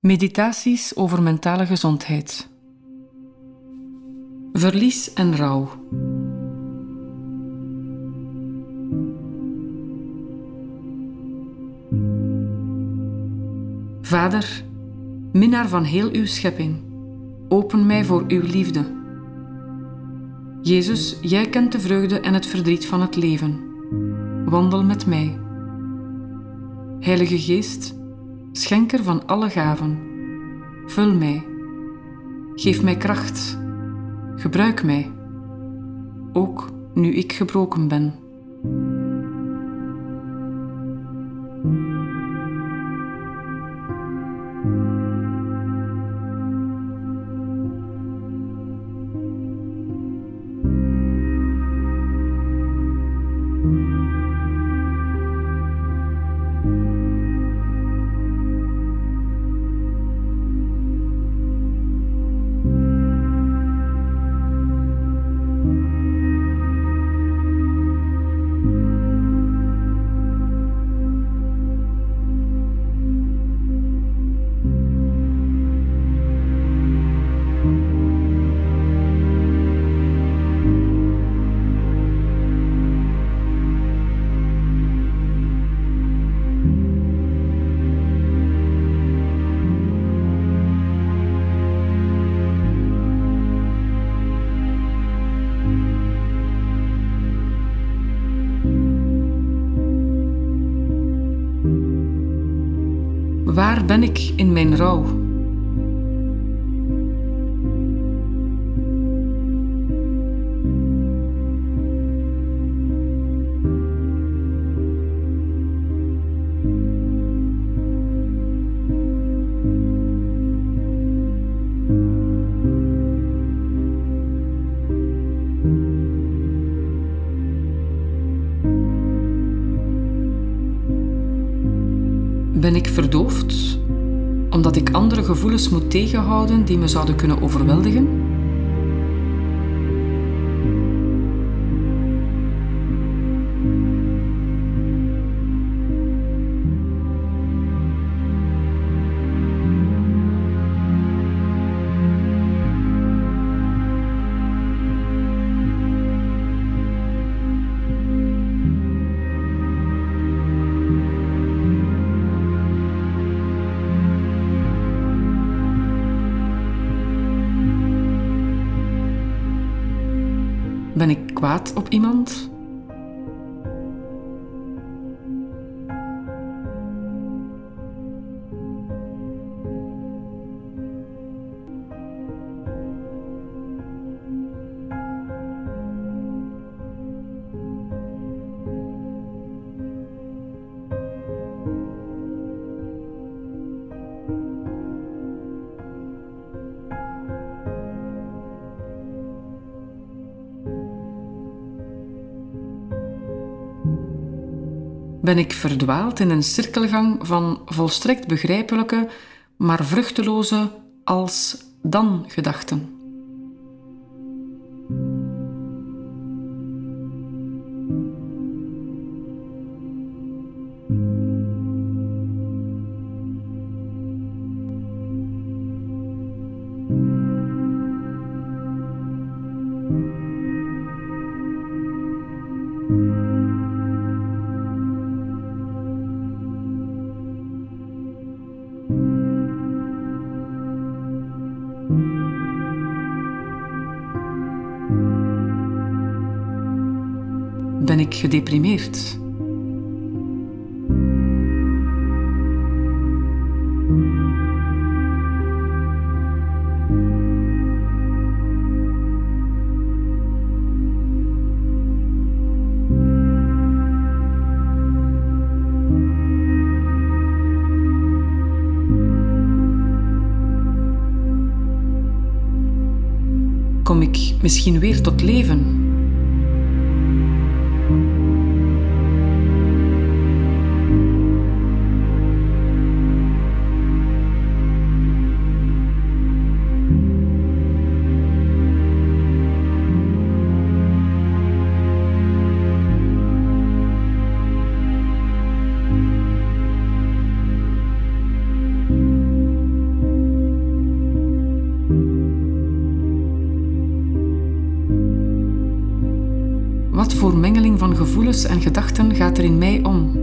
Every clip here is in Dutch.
Meditaties over mentale gezondheid. Verlies en rouw. Vader, minnaar van heel uw schepping, open mij voor uw liefde. Jezus, jij kent de vreugde en het verdriet van het leven. Wandel met mij. Heilige Geest, schenker van alle gaven, vul mij. Geef mij kracht. Gebruik mij. Ook nu ik gebroken ben. Waar ben ik in mijn rouw? Verdoofd omdat ik andere gevoelens moet tegenhouden die me zouden kunnen overweldigen? Kwaad op iemand? Ben ik verdwaald in een cirkelgang van volstrekt begrijpelijke, maar vruchteloze als dan gedachten? Ben ik gedeprimeerd? Kom ik misschien weer tot leven? Mengeling van gevoelens en gedachten gaat er in mij om?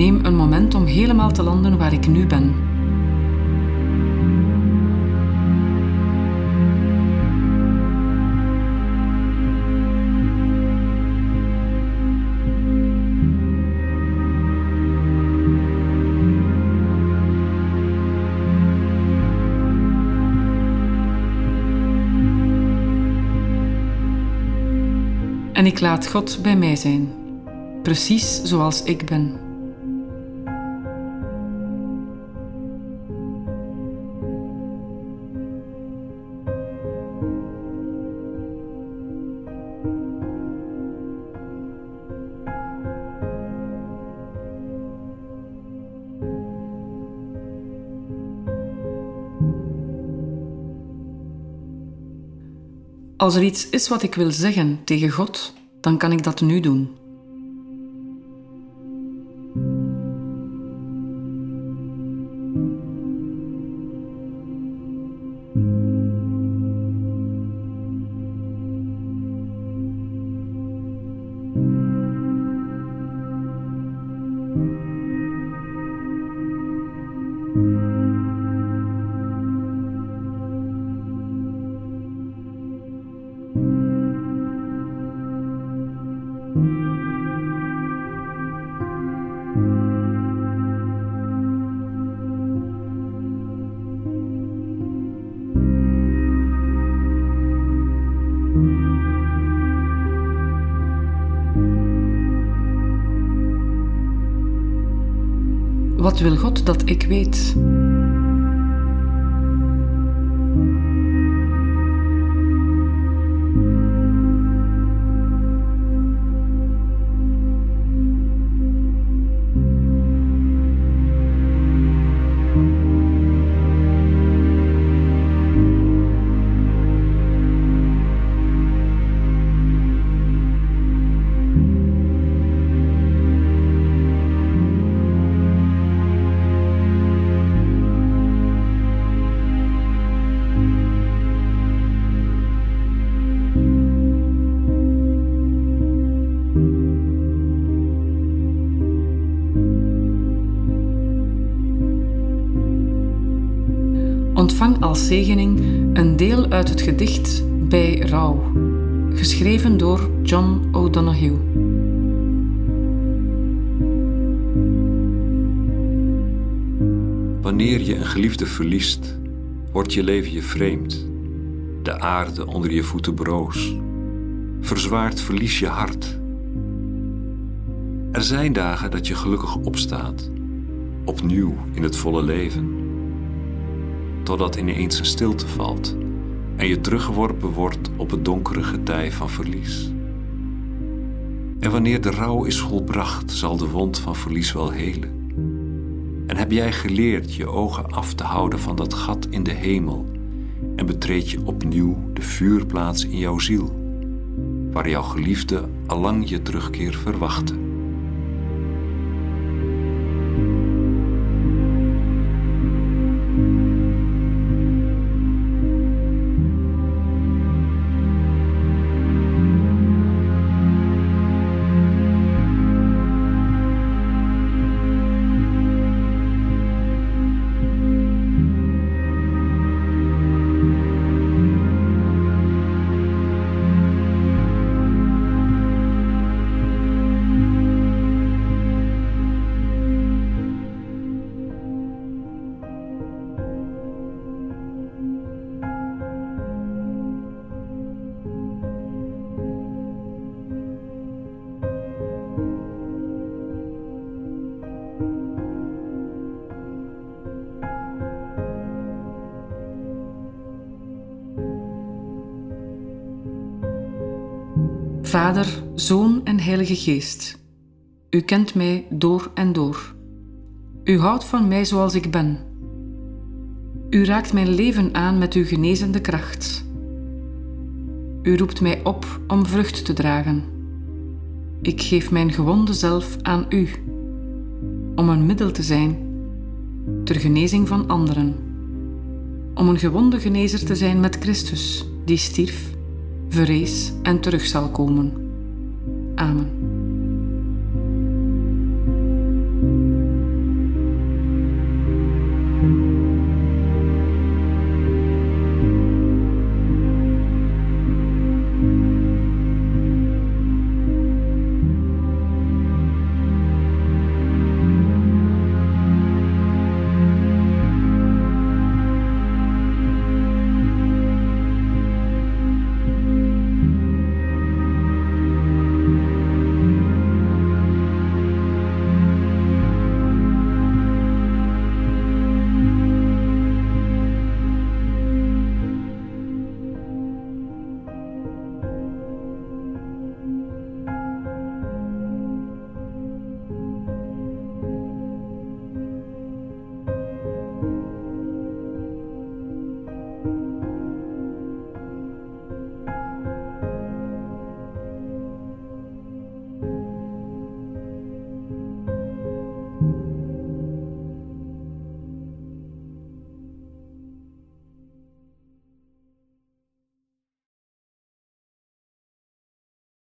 Neem een moment om helemaal te landen waar ik nu ben. En ik laat God bij mij zijn, precies zoals ik ben. Als er iets is wat ik wil zeggen tegen God, dan kan ik dat nu doen. Wat wil God dat ik weet? Als zegening een deel uit het gedicht Bij Rouw, geschreven door John O'Donoghue. Wanneer je een geliefde verliest, wordt je leven je vreemd. De aarde onder je voeten broos. Verzwaard verlies je hart. Er zijn dagen dat je gelukkig opstaat, opnieuw in het volle leven. Totdat ineens een stilte valt en je teruggeworpen wordt op het donkere getij van verlies. En wanneer de rouw is volbracht, zal de wond van verlies wel helen. En heb jij geleerd je ogen af te houden van dat gat in de hemel en betreed je opnieuw de vuurplaats in jouw ziel, waar jouw geliefde allang je terugkeer verwachtte. Vader, Zoon en Heilige Geest, u kent mij door en door. U houdt van mij zoals ik ben. U raakt mijn leven aan met uw genezende kracht. U roept mij op om vrucht te dragen. Ik geef mijn gewonde zelf aan u, om een middel te zijn ter genezing van anderen. Om een gewonde genezer te zijn met Christus, die stierf, verrees en terug zal komen. Amen.